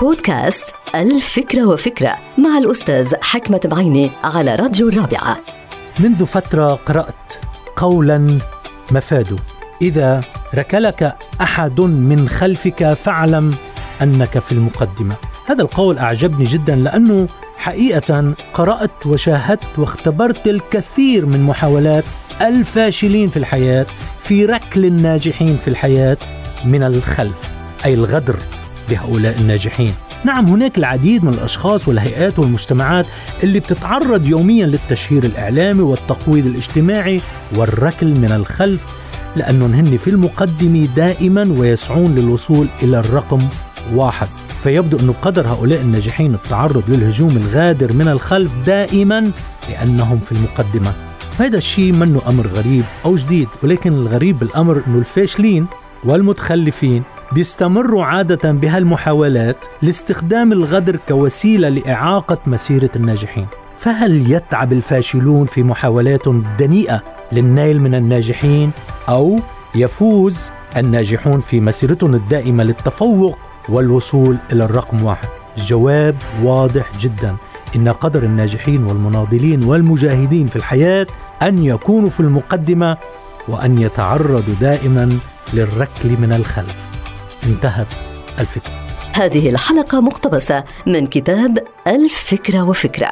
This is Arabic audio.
بودكاست الفكرة وفكرة مع الأستاذ حكمة بعيني على راديو الرابعة. منذ فترة قرأت قولا مفاده إذا ركلك أحد من خلفك فاعلم أنك في المقدمة. هذا القول أعجبني جدا لأنه حقيقة قرأت وشاهدت واختبرت الكثير من محاولات الفاشلين في الحياة في ركل الناجحين في الحياة من الخلف أي الغدر. بهؤلاء الناجحين. نعم هناك العديد من الأشخاص والهيئات والمجتمعات اللي بتتعرض يوميا للتشهير الإعلامي والتقويض الاجتماعي والركل من الخلف لأنهم هن في المقدمة دائما ويسعون للوصول إلى الرقم واحد. فيبدو أن قدر هؤلاء الناجحين التعرض للهجوم الغادر من الخلف دائما لأنهم في المقدمة. هذا الشيء منه أمر غريب أو جديد ولكن الغريب بالأمر أنه الفاشلين والمتخلفين بيستمروا عادة بهالمحاولات لاستخدام الغدر كوسيلة لإعاقة مسيرة الناجحين. فهل يتعب الفاشلون في محاولات دنيئة للنيل من الناجحين أو يفوز الناجحون في مسيرتهم الدائمة للتفوق والوصول إلى الرقم واحد؟ الجواب واضح جدا. إن قدر الناجحين والمناضلين والمجاهدين في الحياة أن يكونوا في المقدمة وأن يتعرضوا دائما للركل من الخلف. انتهت الفكرة. هذه الحلقة مقتبسة من كتاب الفكرة وفكرة.